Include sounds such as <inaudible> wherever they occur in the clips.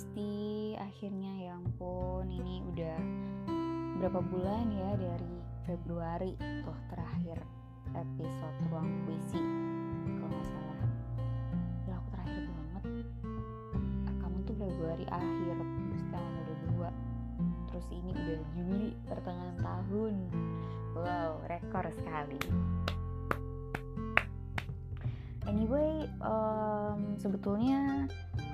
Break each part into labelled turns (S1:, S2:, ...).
S1: Besti Akhirnya ya ampun Ini udah berapa bulan ya Dari Februari Tuh terakhir episode Ruang Puisi Kalau nggak salah. Ya aku terakhir banget. Kamu tuh Februari akhir Sekarang udah dua. Terus ini udah Juli pertengahan tahun. Wow rekor sekali. Anyway, um, sebetulnya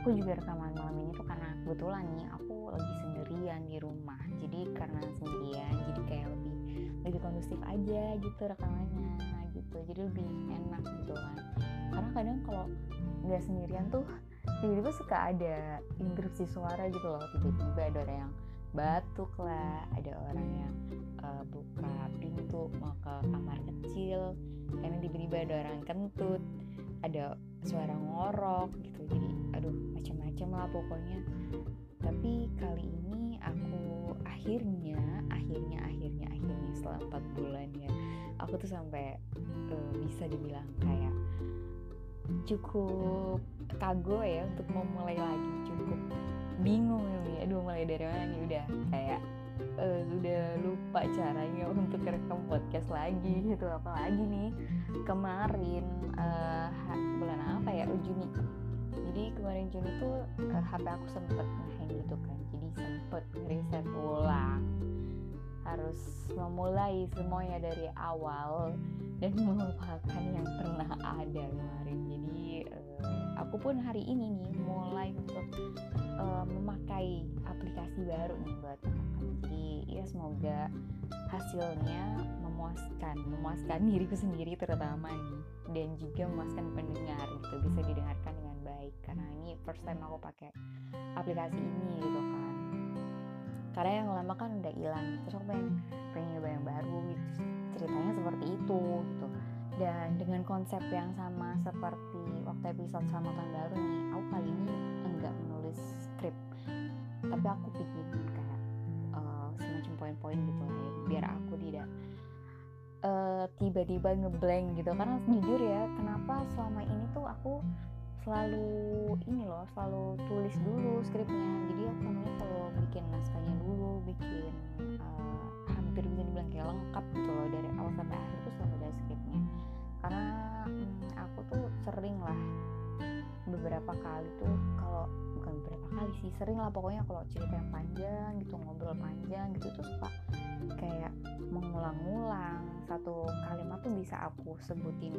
S1: aku juga rekaman malam ini tuh karena kebetulan nih aku lagi sendirian di rumah. Jadi karena sendirian, jadi kayak lebih lebih kondusif aja gitu rekamannya gitu. Jadi lebih enak gitu kan. Karena kadang kalau nggak sendirian tuh tiba-tiba suka ada interupsi suara gitu loh. Tiba-tiba ada orang yang batuk lah, ada orang yang uh, buka pintu mau ke kamar kecil, karena tiba-tiba ada orang kentut ada suara ngorok gitu jadi aduh macam-macam lah pokoknya. Tapi kali ini aku akhirnya akhirnya akhirnya akhirnya setelah empat bulan ya aku tuh sampai uh, bisa dibilang kayak cukup kago ya untuk memulai lagi. Cukup bingung nih aduh mulai dari mana nih? Udah kayak uh, udah lupa caranya <laughs> untuk rekam podcast lagi gitu. Apalagi nih kemarin uh, bulan apa ya? Juni jadi kemarin Juni tuh uh, HP aku sempet ngehang gitu kan. Jadi sempet reset ulang. Harus memulai semuanya dari awal dan <laughs> melupakan yang pernah ada kemarin. Jadi uh, aku pun hari ini nih mulai untuk uh, memakai aplikasi baru nih buat jadi ya semoga hasilnya memuaskan memuaskan <laughs> diriku sendiri terutama nih. Dan juga memuaskan pendengar gitu bisa didengarkan baik karena ini first time aku pakai aplikasi ini gitu kan. Karena yang lama kan udah hilang terus aku pengen pengen nyoba yang baru gitu ceritanya seperti itu gitu. Dan dengan konsep yang sama seperti waktu episode sama tahun baru nih aku kali ini enggak menulis skrip tapi aku bikin kayak uh, semacam poin-poin gitu ya biar aku tidak uh, tiba-tiba ngeblank gitu. Karena jujur ya kenapa selama ini tuh aku selalu ini loh selalu tulis dulu skripnya. Jadi aku namanya kalau bikin naskahnya dulu bikin uh, hampir bisa dibilang kayak lengkap gitu loh dari awal sampai akhir tuh selalu ada skripnya. Karena hmm, aku tuh sering lah beberapa kali tuh kalau beberapa kali sih sering lah pokoknya kalau cerita yang panjang gitu ngobrol panjang gitu tuh suka kayak mengulang-ulang satu kalimat tuh bisa aku sebutin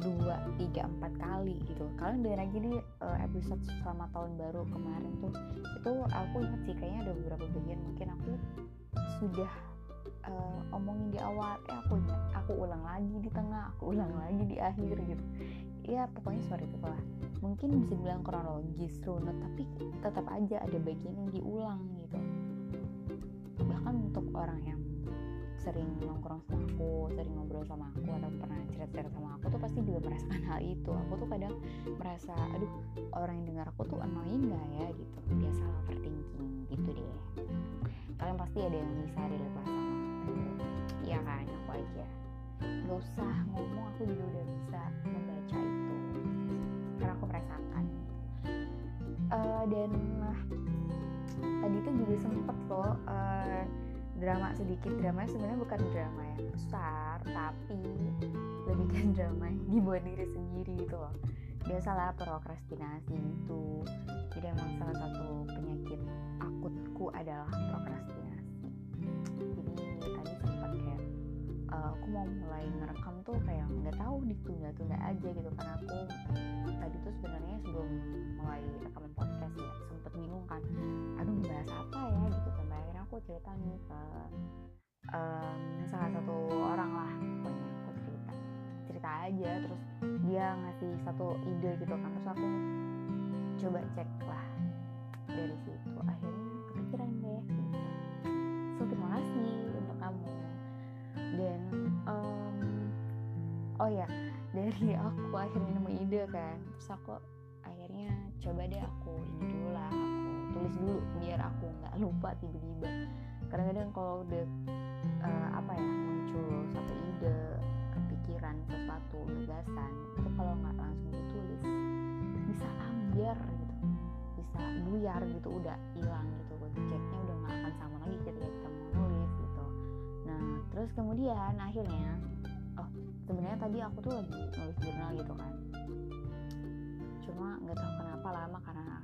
S1: dua tiga empat kali gitu. Kalian dengar aja di uh, episode selama tahun baru kemarin tuh. Itu aku ingat sih kayaknya ada beberapa bagian mungkin aku sudah uh, omongin di awal. Eh aku aku ulang lagi di tengah aku ulang lagi di akhir gitu ya pokoknya seperti itu lah mungkin bisa dibilang kronologis runut tapi tetap aja ada bagian yang diulang gitu bahkan untuk orang yang sering nongkrong sama aku, sering ngobrol sama aku atau pernah cerita-cerita sama aku tuh pasti juga merasakan hal itu. Aku tuh kadang merasa, aduh orang yang dengar aku tuh annoying gak ya gitu. Biasa overthinking gitu deh. Kalian pasti ada yang bisa relate lah sama aku. Iya kan, aku aja. Gak usah ngomong, aku juga udah bisa membaca itu. Karena aku merasakan. Uh, dan nah, tadi tuh juga sempet loh uh, drama sedikit drama sebenarnya bukan drama yang besar tapi lebih kan <laughs> drama yang dibuat diri sendiri gitu loh biasalah prokrastinasi itu jadi emang salah satu penyakit akutku adalah prokrastinasi uh, aku mau mulai ngerekam tuh kayak nggak tahu ditunda-tunda aja gitu karena aku tadi tuh sebenarnya sebelum mulai rekaman podcast ya sempet bingung kan aduh bahas apa ya? Gitu sampai akhirnya aku cerita nih ke um, salah satu orang lah pokoknya aku cerita. Cerita aja terus dia ngasih satu ide gitu kan terus aku coba cek lah dari situ. Akhirnya aku akhirnya nemu ide kan. Terus aku akhirnya coba deh aku ini dulu lah aku tulis dulu biar aku nggak lupa tiba-tiba. Kadang-kadang kalau udah uh, apa ya muncul satu ide kepikiran sesuatu gagasan itu kalau nggak langsung ditulis bisa ambiar gitu bisa buyar gitu udah hilang gitu chatnya udah nggak akan sama lagi ketika kita mau nulis gitu. Nah terus kemudian akhirnya sebenarnya tadi aku tuh lagi nulis jurnal gitu kan. Cuma nggak tahu kenapa lama karena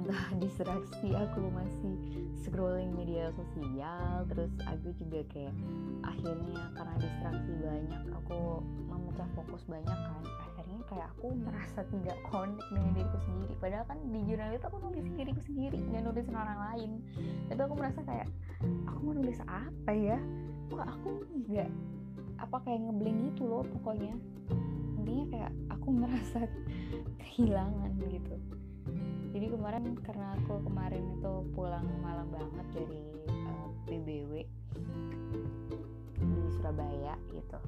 S1: entah <laughs> distraksi aku masih scrolling media sosial terus aku juga kayak akhirnya karena distraksi banyak aku memecah fokus banyak kan. Akhirnya kayak aku merasa tidak connect dengan diriku sendiri. Padahal kan di jurnal itu aku nulis diriku sendiri nggak nulisin orang lain. Tapi aku merasa kayak aku mau nulis apa ya? Kok aku nggak apa kayak ngeblank gitu loh pokoknya. Intinya kayak aku <laughs> merasa kehilangan gitu. Jadi kemarin karena aku kemarin itu pulang malam banget dari uh, eh, BBW di Surabaya gitu.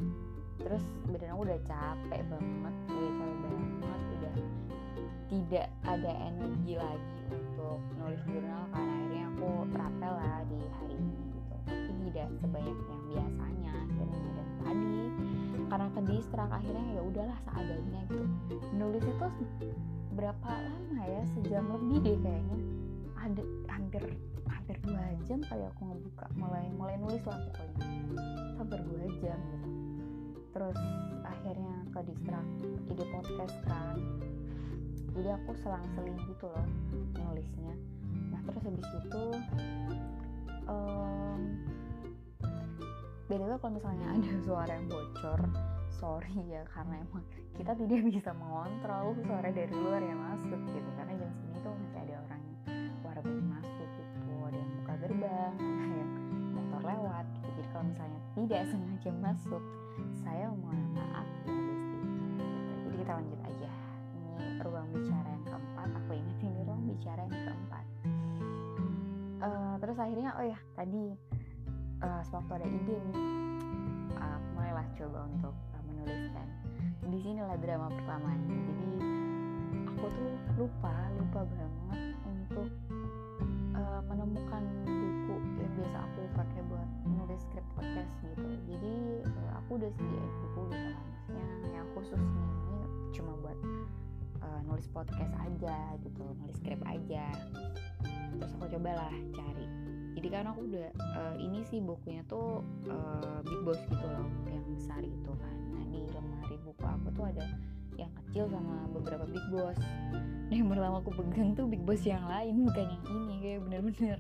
S1: Terus badan aku udah capek banget udah capek banget udah tidak ada energi lagi untuk nulis jurnal karena akhirnya aku rapel lah di hari ini gitu. Tapi tidak sebanyak yang biasanya karena ke distrak akhirnya ya udahlah seadanya gitu. Nulis itu berapa lama ya? Sejam lebih deh kayaknya. Ada hampir hampir dua jam kali aku ngebuka. Mulai mulai nulis lah pokoknya. Hampir dua jam gitu. Terus akhirnya ke distrak ide podcast kan. Jadi aku selang-seling gitu loh nulisnya. Nah terus habis itu um, beda kalau misalnya ada suara yang bocor sorry ya karena emang kita tidak bisa mengontrol suara dari luar yang masuk gitu karena jam segini tuh masih ada orang yang warga yang masuk gitu. Ada yang buka gerbang <laughs> ada yang motor lewat gitu. Jadi kalau misalnya tidak sengaja masuk saya mohon maaf ya Besti jadi kita lanjut aja. Ini ruang bicara yang keempat. Aku ingat ini ruang bicara yang keempat. Uh, terus akhirnya oh ya tadi uh, sewaktu ada ide nih. Uh, mulailah coba untuk menuliskan. Di sinilah drama pertamanya. Jadi aku tuh lupa lupa banget untuk uh, menemukan buku yang biasa aku pakai buat nulis skrip podcast gitu. Jadi uh, aku udah sediain buku gitu kan. Maksudnya yang khusus nih ini cuma buat uh, nulis podcast aja gitu nulis skrip aja. Terus aku cobalah cari jadi kan aku udah uh, ini sih bukunya tuh uh, big boss gitu loh yang besar itu kan. Buku aku tuh ada yang kecil sama beberapa big boss. Nah yang pertama aku pegang tuh big boss yang lain bukan yang ini kayak bener-bener.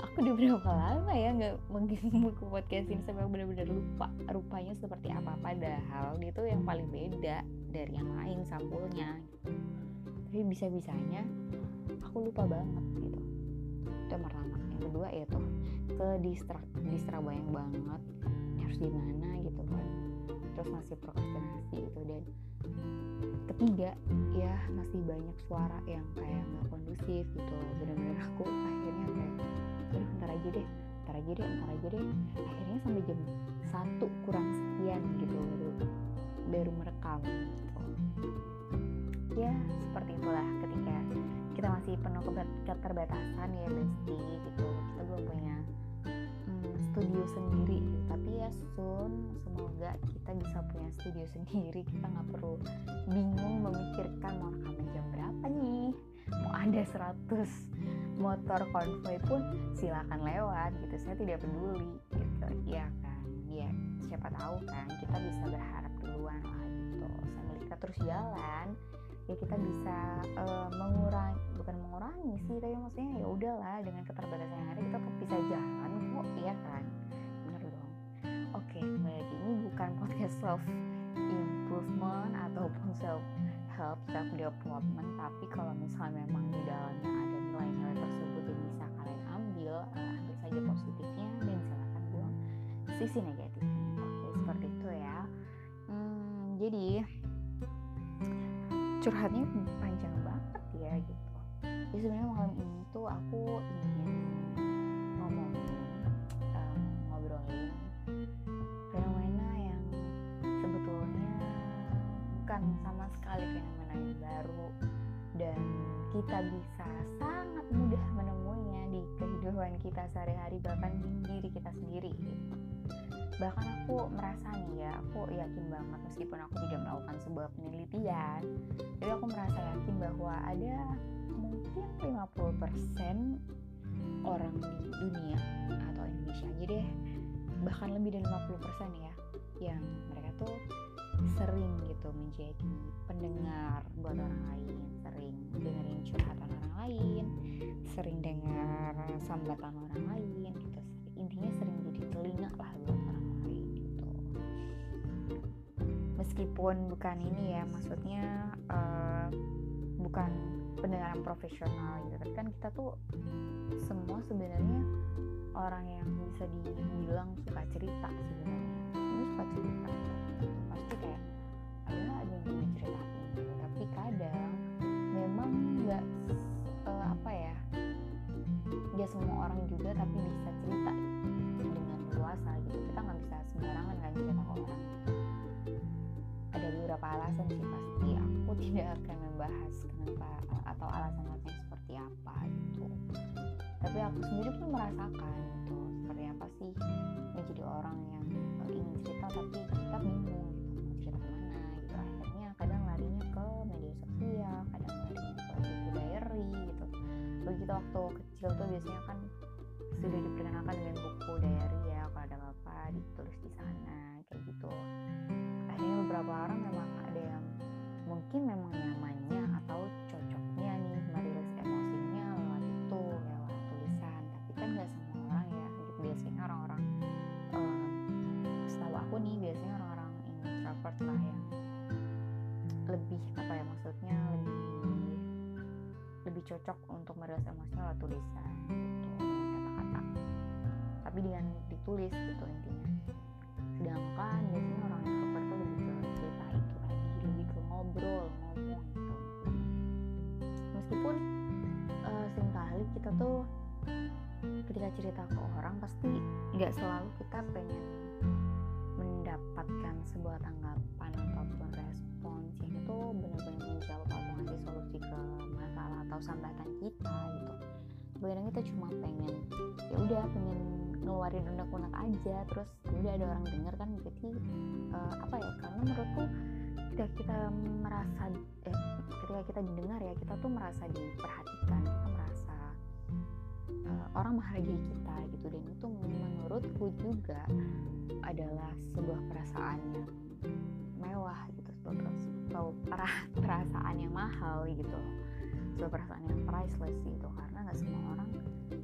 S1: Aku udah berapa lama ya nggak megang <laughs> buku podcast ini sampai bener-bener lupa rupanya seperti apa. Padahal dia tuh yang paling beda dari yang lain sampulnya. Tapi bisa-bisanya aku lupa banget gitu. Itu yang kedua ya tuh ke distrak distrak banyak banget. Harus gimana gitu kan. Terus masih prokrastinasi gitu. Dan ketiga ya masih banyak suara yang kayak nggak kondusif gitu. Bener-bener aku akhirnya kayak aduh ntar aja deh ntar aja deh ntar aja deh. Akhirnya sampai jam satu kurang sekian gitu baru baru merekam gitu. ya seperti itulah ketika kita masih penuh keterbatasan ya besti gitu. Kita belum punya studio sendiri. Gitu. tapi ya soon semoga kita bisa punya studio sendiri. Kita nggak perlu bingung memikirkan mau rekaman jam berapa nih. Mau ada 100 motor konvoy pun silakan lewat gitu. Saya tidak peduli gitu. Ya kan? Ya siapa tahu kan kita bisa berharap duluan lah gitu. Sambil kita terus jalan ya kita bisa uh, mengurangi bukan mengurangi sih tapi maksudnya ya udahlah dengan keterbatasan yang ada kita tetap bisa jalan kok iya kan? Bener dong. Oke lagi. Ini bukan podcast self improvement ataupun self help self development tapi kalau misalnya memang di dalamnya ada nilai-nilai tersebut yang bisa kalian ambil uh, ambil saja positifnya dan silakan buang sisi negatifnya. Oke seperti itu ya. Hmm, jadi curhatnya panjang banget ya gitu. Jadi sebenarnya malam ini tuh aku ingin bukan sama sekali fenomena yang baru dan kita bisa sangat mudah menemuinya di kehidupan kita sehari-hari bahkan di diri kita sendiri. Bahkan aku merasa nih ya aku yakin banget meskipun aku tidak melakukan sebuah penelitian tapi aku merasa yakin bahwa ada mungkin 50% orang di dunia atau Indonesia aja deh bahkan lebih dari 50% ya yang mereka tuh sering gitu menjadi pendengar buat orang lain sering dengerin curhatan orang lain sering dengar sambatan orang lain gitu. Intinya sering jadi telinga lah buat orang meskipun bukan ini ya maksudnya uh, bukan pendengaran profesional gitu. Tapi kan kita tuh semua sebenarnya orang yang bisa dibilang suka cerita sebenarnya. Ini suka cerita. Pasti kayak ada aja yang punya cerita tapi kadang memang nggak uh, apa ya dia semua orang juga tapi bisa cerita dengan luasa gitu. Kita nggak bisa sembarangan kan cerita ke orang. ada beberapa alasan sih pasti aku <laughs> tidak akan membahas kenapa atau alasan-alasan seperti apa gitu. Tapi aku sendiri pun merasakan gitu seperti apa sih menjadi orang yang ingin cerita tapi kita bingung gitu mau cerita ke mana gitu. Akhirnya kadang larinya ke media sosial kadang larinya ke buku diary gitu. Begitu waktu kecil tuh biasanya kan sudah diperkenalkan dengan buku diary ya kalau ada apa ditulis di sana kayak gitu mungkin memang nyamannya atau cocoknya nih merilis emosinya lewat itu lewat tulisan. Tapi kan nggak semua orang ya biasanya orang-orang um, setahu aku nih biasanya orang-orang introvert lah yang lebih apa ya maksudnya lebih lebih cocok untuk merilis emosinya lewat tulisan gitu kata-kata. Tapi dengan ditulis gitu intinya. Sedangkan biasanya kita tuh ketika cerita ke orang pasti nggak selalu kita pengen mendapatkan sebuah tanggapan ataupun respons yang itu benar-benar menjawab atau ngasih solusi ke masalah atau sambatan kita gitu. Kadang kita cuma pengen ya udah pengen ngeluarin unek-unek aja terus ya udah ada orang denger kan berarti uh, apa ya karena menurutku ketika kita merasa eh, ketika kita didengar ya kita tuh merasa diperhatikan kita merasa uh, orang menghargai kita gitu. Dan itu menurutku juga adalah sebuah perasaan yang mewah gitu sebuah perasaan yang mahal gitu. Sebuah perasaan yang priceless gitu karena nggak semua orang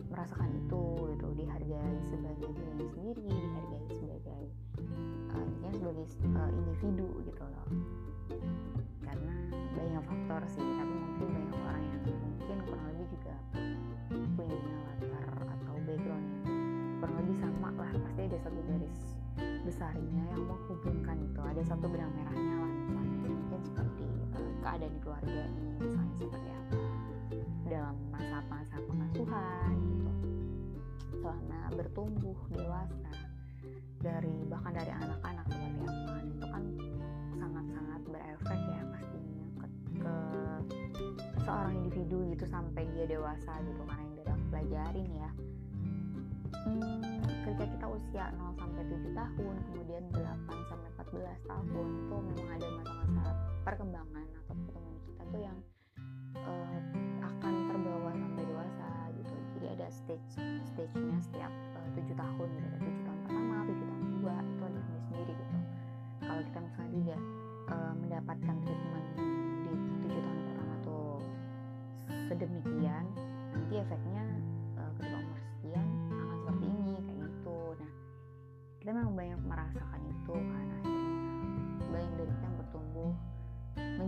S1: merasakan itu gitu. Dihargai sebagai dirinya sendiri dihargai sebagai uh, sebagai uh, individu gitu loh. Karena banyak faktor sih tapi mungkin banyak orang yang mungkin kurang lebih juga ada satu garis besarnya yang menghubungkan itu. Ada satu benang merahnya lah misalnya. Mungkin seperti uh, keadaan di keluarga ini misalnya seperti apa. Dalam masa-masa pengasuhan gitu. Selama bertumbuh dewasa dari bahkan dari anak-anak seperti apa. Nah, itu kan sangat-sangat berefek ya pastinya ke, ke seorang individu gitu sampai dia dewasa gitu karena yang aku pelajarin ya ketika kita usia 0 sampai 7 tahun kemudian 8 sampai 14 tahun itu memang ada masa-masa perkembangan atau pertumbuhan kita tuh yang uh, akan terbawa sampai dewasa gitu. Jadi ada stage stage-nya setiap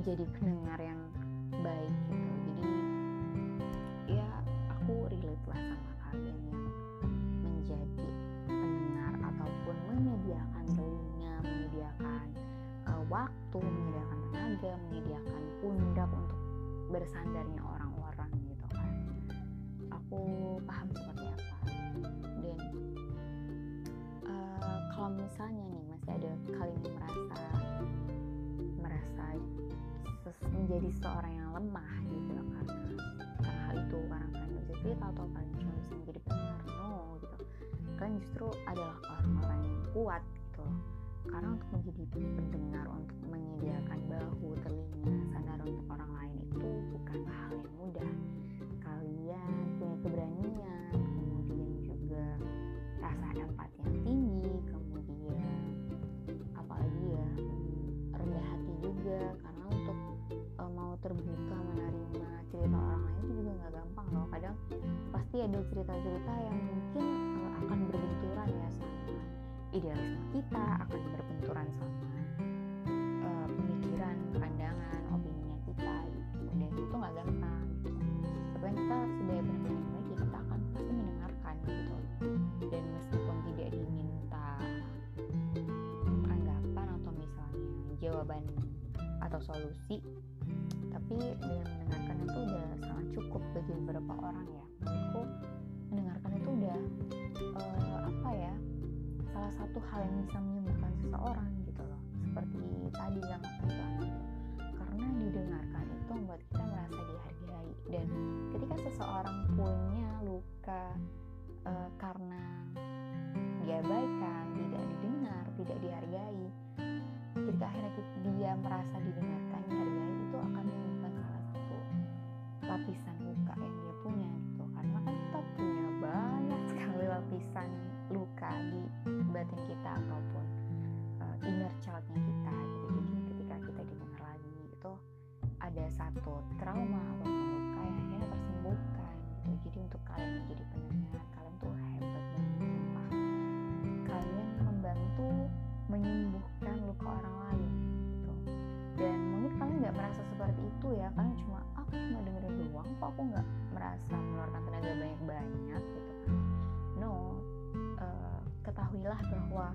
S1: menjadi pendengar yang baik gitu. Jadi ya aku relate lah sama kalian yang menjadi pendengar ataupun menyediakan telinga menyediakan uh, waktu menyediakan tenaga menyediakan pundak untuk bersandarnya orang-orang gitu kan. Aku paham seperti apa. Dan uh, kalau misalnya nih masih ada kalian yang merasa menjadi seorang yang lemah gitu loh karena karena hal itu karena kalian jadi bisa cerita kalian cuma bisa menjadi pendengar no gitu. Kalian justru adalah orang-orang yang kuat gitu loh. Karena untuk menjadi pendengar untuk menyediakan bahu telinga sadar untuk orang lain itu bukan hal yang mudah. Cerita-cerita yang mungkin uh, akan berbenturan ya sama idealisme kita akan berbenturan sama uh, pemikiran pandangan opininya kita gitu. Dan itu nggak gampang gitu. tapi kita sebagai pendengar kita akan pasti mendengarkan gitu. Dan meskipun tidak diminta anggapan atau misalnya jawaban atau solusi tapi dengan mendengarkan itu udah sangat cukup bagi beberapa orang ya salah satu hal yang bisa menyembuhkan seseorang gitu loh. Seperti tadi yang aku bilang karena didengarkan itu membuat kita merasa dihargai. Dan ketika seseorang punya luka uh, karena diabaikan tidak didengar tidak dihargai ketika akhirnya dia merasa didengarkan itu ya kalian cuma ah, aku cuma dengerin doang kok aku nggak merasa mengeluarkan tenaga banyak-banyak gitu kan. No uh, ketahuilah bahwa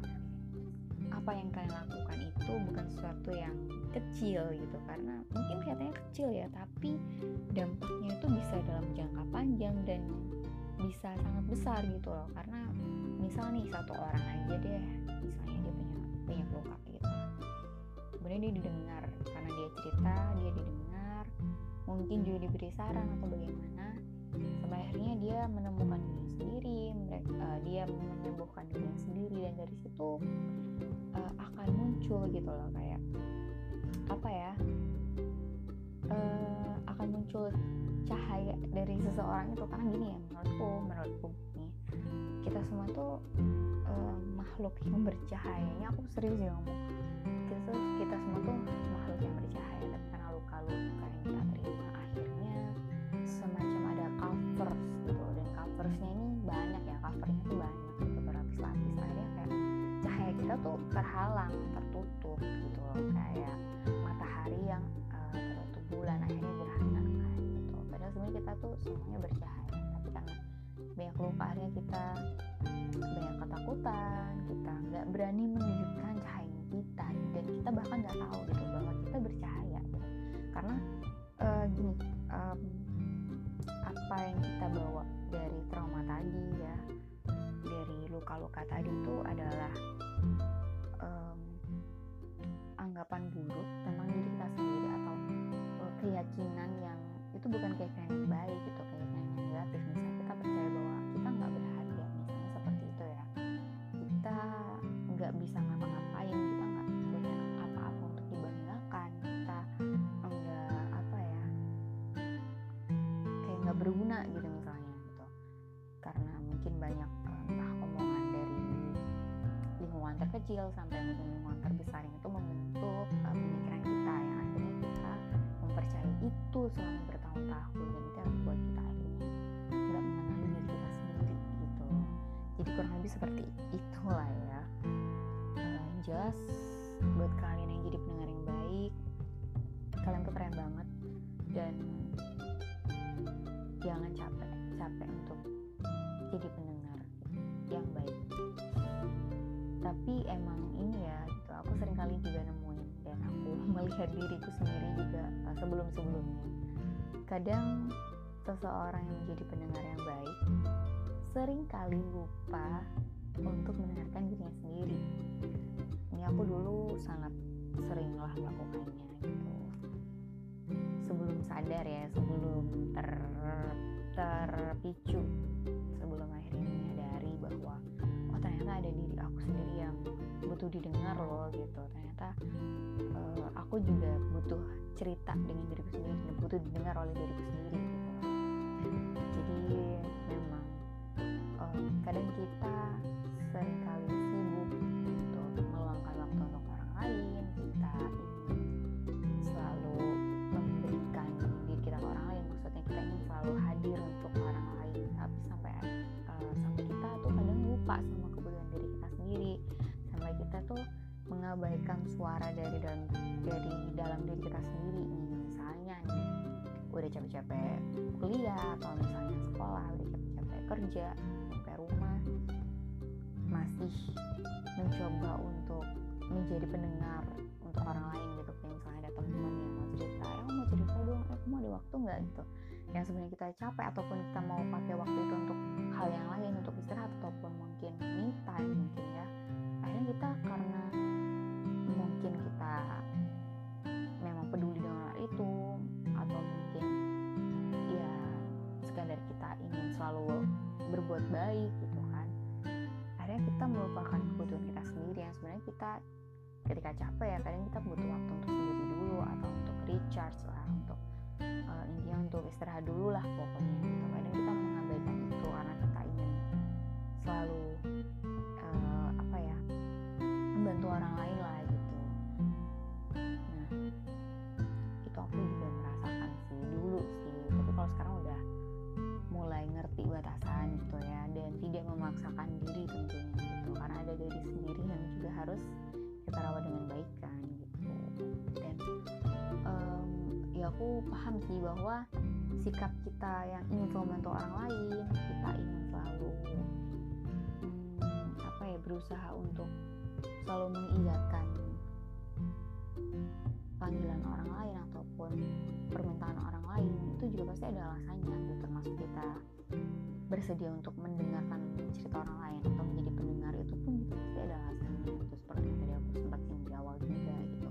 S1: apa yang kalian lakukan itu bukan sesuatu yang kecil gitu karena mungkin kelihatannya kecil ya tapi dampaknya itu bisa dalam jangka panjang dan bisa sangat besar gitu loh. Karena misal nih satu orang aja deh misalnya dia punya banyak luka gitu. Kemudian dia didengar karena dia cerita dia didengar mungkin juga diberi saran atau bagaimana sampai akhirnya dia menemukan diri sendiri mereka, uh, dia menyembuhkan diri sendiri dan dari situ uh, akan muncul gitu loh kayak apa ya uh, akan muncul cahaya dari seseorang itu. Karena gini ya menurutku menurutku nih kita semua tuh uh, makhluk yang bercahayanya aku serius ya ngomong kita kita semua tuh makhluk yang bercahaya kita tuh terhalang tertutup gitu loh kayak matahari yang uh, tertutup bulan akhirnya gerhana gitu padahal sebenarnya kita tuh semuanya bercahaya tapi karena banyak luka akhirnya kita banyak ketakutan kita nggak berani menunjukkan cahaya kita dan kita bahkan nggak tahu gitu bahwa kita bercahaya gitu. karena uh, gini um, apa yang kita bawa dari trauma tadi ya dari luka-luka tadi itu adalah anggapan buruk tentang diri kita sendiri atau uh, keyakinan yang itu bukan keyakinan yang baik gitu keyakinan yang negatif. Misalnya kita percaya bahwa kita nggak berharga misalnya seperti itu ya. Kita nggak bisa ngapa-ngapain kita nggak punya apa-apa untuk dibanggakan kita nggak apa ya kayak nggak berguna gitu misalnya gitu. Karena mungkin banyak entah omongan dari lingkungan terkecil sampai mungkin lingkungan itu selama bertahun-tahun dan itu yang membuat kita akhirnya nggak mengenali diri kita sendiri gitu. Jadi kurang lebih seperti itulah ya. Uh, jelas buat kalian yang jadi pendengar yang baik kalian tuh keren banget dan jangan capek capek untuk jadi pendengar yang baik. Tapi emang ini ya gitu aku sering kali juga nemuin dan aku <laughs> melihat diriku sendiri juga uh, sebelum sebelumnya kadang seseorang yang menjadi pendengar yang baik sering kali lupa untuk mendengarkan dirinya sendiri. Ini aku dulu sangat seringlah melakukannya gitu. Sebelum sadar ya sebelum ter terpicu sebelum akhirnya ternyata ada diri aku sendiri yang butuh didengar loh gitu. Ternyata uh, aku juga butuh cerita dengan diriku sendiri dan butuh didengar oleh diriku sendiri gitu. Jadi memang um, kadang kita mengabaikan suara dari dalam dari dalam diri kita sendiri. Nih misalnya nih udah capek-capek kuliah atau misalnya sekolah udah capek-capek kerja sampai rumah masih mencoba untuk menjadi pendengar untuk orang lain gitu. Kayak misalnya ada teman yang mau cerita eh mau cerita dong eh kamu ada waktu nggak? Gitu. Yang sebenarnya kita capek ataupun kita mau pakai waktu itu untuk hal yang lain untuk istirahat ataupun mungkin me time mungkin ya. Akhirnya kita karena memang peduli dengan hal itu atau mungkin ya sekadar kita ingin selalu berbuat baik gitu kan. Akhirnya kita melupakan kebutuhan kita sendiri yang sebenarnya kita ketika capek ya kadang kita butuh waktu untuk sendiri dulu atau untuk recharge lah untuk uh, intinya untuk istirahat dulu lah pokoknya gitu. Kadang kita mengabaikan itu karena kita ingin selalu uh, apa ya membantu orang lain aku paham sih bahwa sikap kita yang ingin selalu membantu orang lain kita ingin selalu hmm, apa ya berusaha untuk selalu mengiyakan panggilan orang lain ataupun permintaan orang lain itu juga pasti ada alasannya gitu. Termasuk kita bersedia untuk mendengarkan cerita orang lain atau menjadi pendengar itu pun juga pasti ada alasannya. Gitu seperti yang tadi aku sempat singgung di awal juga gitu.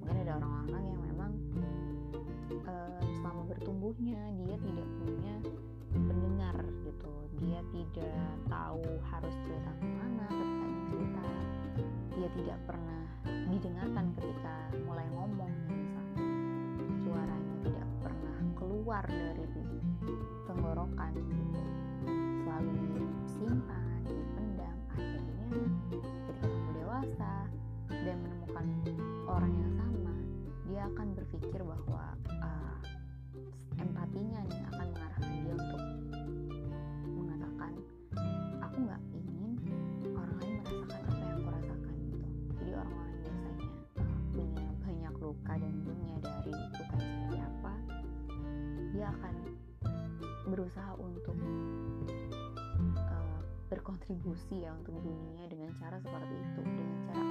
S1: Mungkin ada orang-orang yang uh, selama bertumbuhnya dia tidak punya pendengar gitu. Dia tidak tahu harus cerita ke mana ketika cerita. Dia tidak pernah didengarkan ketika mulai ngomong misalnya. Suaranya tidak pernah keluar dari tenggorokan gitu. Selalu disimpan dipendam. Akhirnya ketika kamu dewasa dan menemukan akan berpikir bahwa uh, empatinya nih akan mengarahkan dia untuk mengatakan aku nggak ingin orang lain merasakan apa yang aku rasakan gitu. Jadi orang-orang biasanya uh, punya banyak luka dan punya dari luka seperti apa dia akan berusaha untuk uh, berkontribusi ya untuk dunia dengan cara seperti itu dengan cara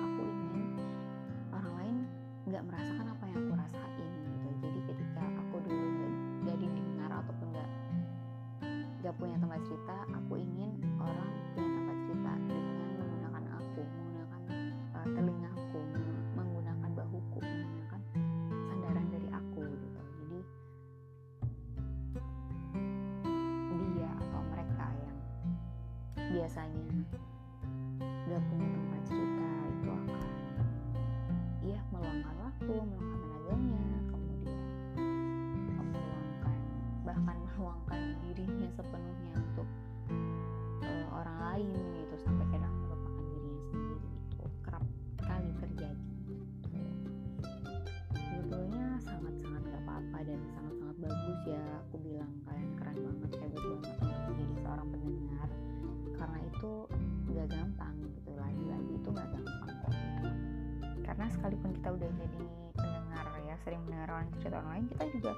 S1: nggak merasakan apa yang aku rasain gitu. Jadi ketika aku dulu nggak didengar ataupun nggak nggak punya tempat cerita aku ingin ya orang cerita orang lain kita juga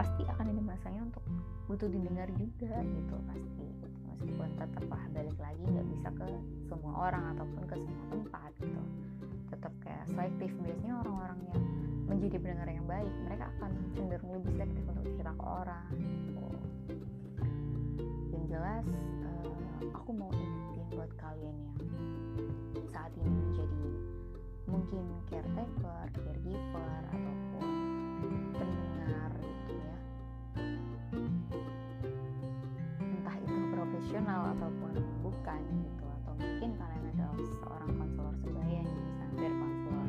S1: pasti akan ada masanya untuk butuh didengar juga gitu pasti meskipun tetap lah balik lagi nggak bisa ke semua orang ataupun ke semua tempat gitu tetap kayak selektif biasanya orang-orang yang menjadi pendengar yang baik mereka akan cenderung lebih selektif untuk cerita ke orang gitu. yang jelas uh, aku mau ingetin buat kalian yang saat ini menjadi mungkin caretaker, caregiver ataupun pendengar gitu ya. Profesional ataupun bukan gitu atau mungkin kalian adalah seorang konselor sebaya nih sambil konselor.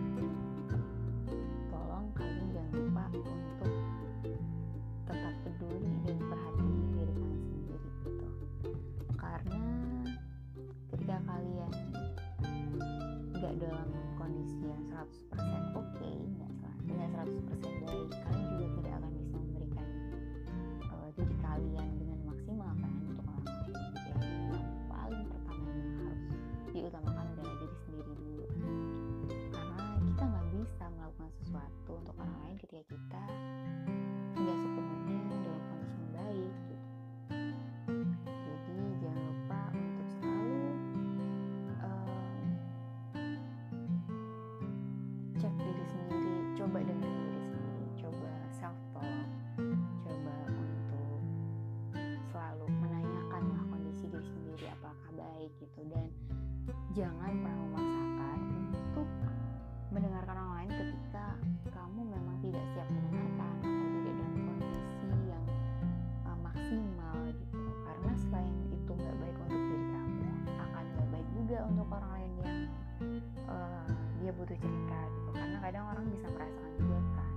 S1: Tolong kalian jangan lupa untuk tetap peduli dan perhatian diri kalian sendiri gitu. Karena ketika kalian nggak dalam kondisi yang 100% yang uh, dia butuh cerita gitu. Karena kadang orang bisa merasakan juga kan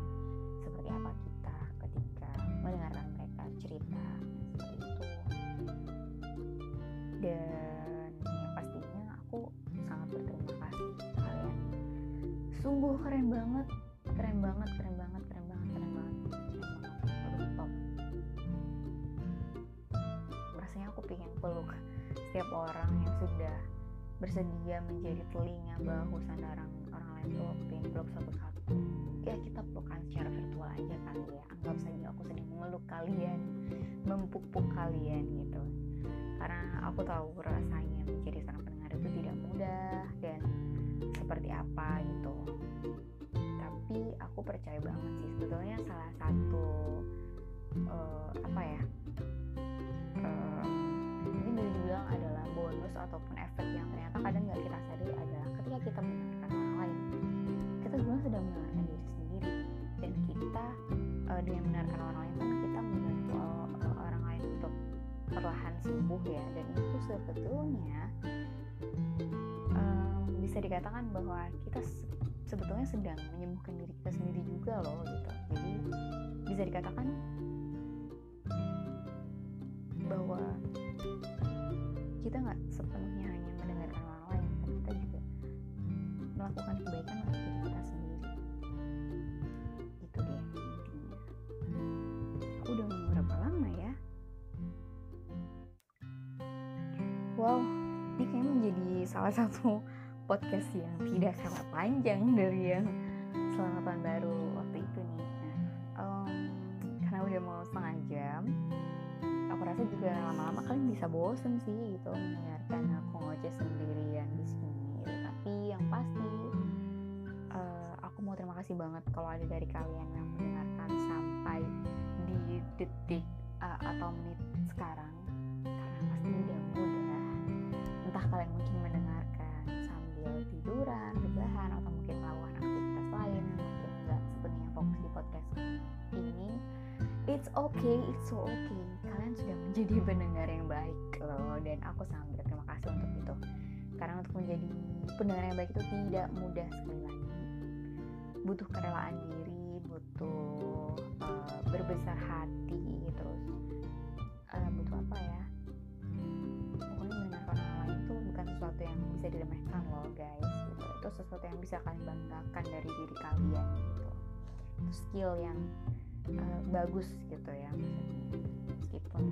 S1: seperti apa kita ketika mendengarkan mereka cerita seperti itu. Dan yang pastinya aku sangat berterima kasih kalian sungguh keren banget keren banget keren banget keren banget keren banget. Keren banget top rasanya aku pengen peluk setiap orang yang sudah bersedia menjadi telinga bahu sandaran orang lain tuh pengen peluk satu-satu ya kita pelukan secara virtual aja kali ya. Anggap saja aku sedang memeluk kalian mempuk-puk kalian gitu. Karena aku tahu rasanya menjadi seorang pendengar itu tidak mudah dan seperti apa gitu. Tapi aku percaya banget sih sebetulnya salah satu uh, apa ya uh, ataupun efek yang ternyata kadang nggak kita sadari adalah ketika kita mendengarkan orang lain kita sebenarnya sedang mendengarkan diri sendiri. Dan kita uh, dengan mendengarkan orang lain kan kita membantu uh, orang lain untuk perlahan sembuh ya. Dan itu sebetulnya um, bisa dikatakan bahwa kita se sebetulnya sedang menyembuhkan diri kita sendiri juga loh gitu. Jadi bisa dikatakan bahwa kita nggak sepenuhnya hanya mendengarkan orang lain tapi kita juga melakukan kebaikan untuk diri kita sendiri. Itu deh intinya. Aku udah ngomong berapa lama ya? Wow ini kayaknya menjadi salah satu podcast yang tidak kalah panjang dari yang selamat tahun baru waktu itu nih. Um, karena udah mau setengah jam juga lama-lama kalian bisa bosen sih gitu mendengarkan aku ngoceh sendirian di sini gitu. tapi yang pasti uh, aku mau terima kasih banget kalau ada dari kalian yang mendengarkan sampai di detik uh, atau menit sekarang. Karena pasti udah mudah. Entah kalian mungkin mendengarkan sambil tiduran, rebahan atau mungkin melakukan aktivitas lain mungkin nggak sepenuhnya fokus di podcast ini. It's okay, it's so okay kalian sudah menjadi pendengar yang baik loh. Dan aku sangat berterima kasih untuk itu. Karena untuk menjadi pendengar yang baik itu tidak mudah sekali lagi. Butuh kerelaan diri butuh uh, berbesar hati terus uh, butuh apa ya? Pokoknya mendengarkan orang lain itu bukan sesuatu yang bisa diremehkan loh guys gitu. itu sesuatu yang bisa kalian banggakan dari diri kalian gitu. Itu skill yang uh, bagus gitu ya maksudnya meskipun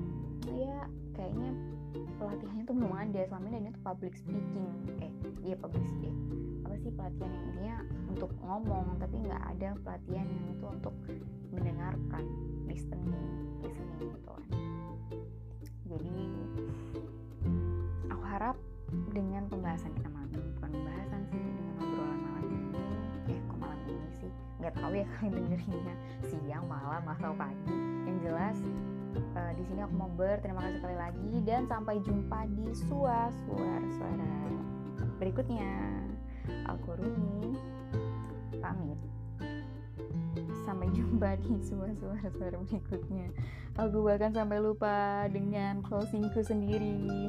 S1: ya kayaknya pelatihannya tuh belum ada selama ini itu public speaking. Eh iya public speaking apa sih pelatihan yang intinya untuk ngomong tapi nggak ada pelatihan yang itu untuk mendengarkan listening listening gitu kan. Jadi aku harap dengan pembahasan kita malam ini bukan pembahasan sih dengan obrolan malam ini eh kok malam ini sih? Nggak tahu ya kalian dengerinnya siang malam atau pagi. Yang jelas uh, di sini aku mau berterima kasih sekali lagi dan sampai jumpa di suara suara suara berikutnya. Aku Rumi pamit. Sampai jumpa di suara-suara berikutnya. Aku bahkan sampai lupa dengan closingku sendiri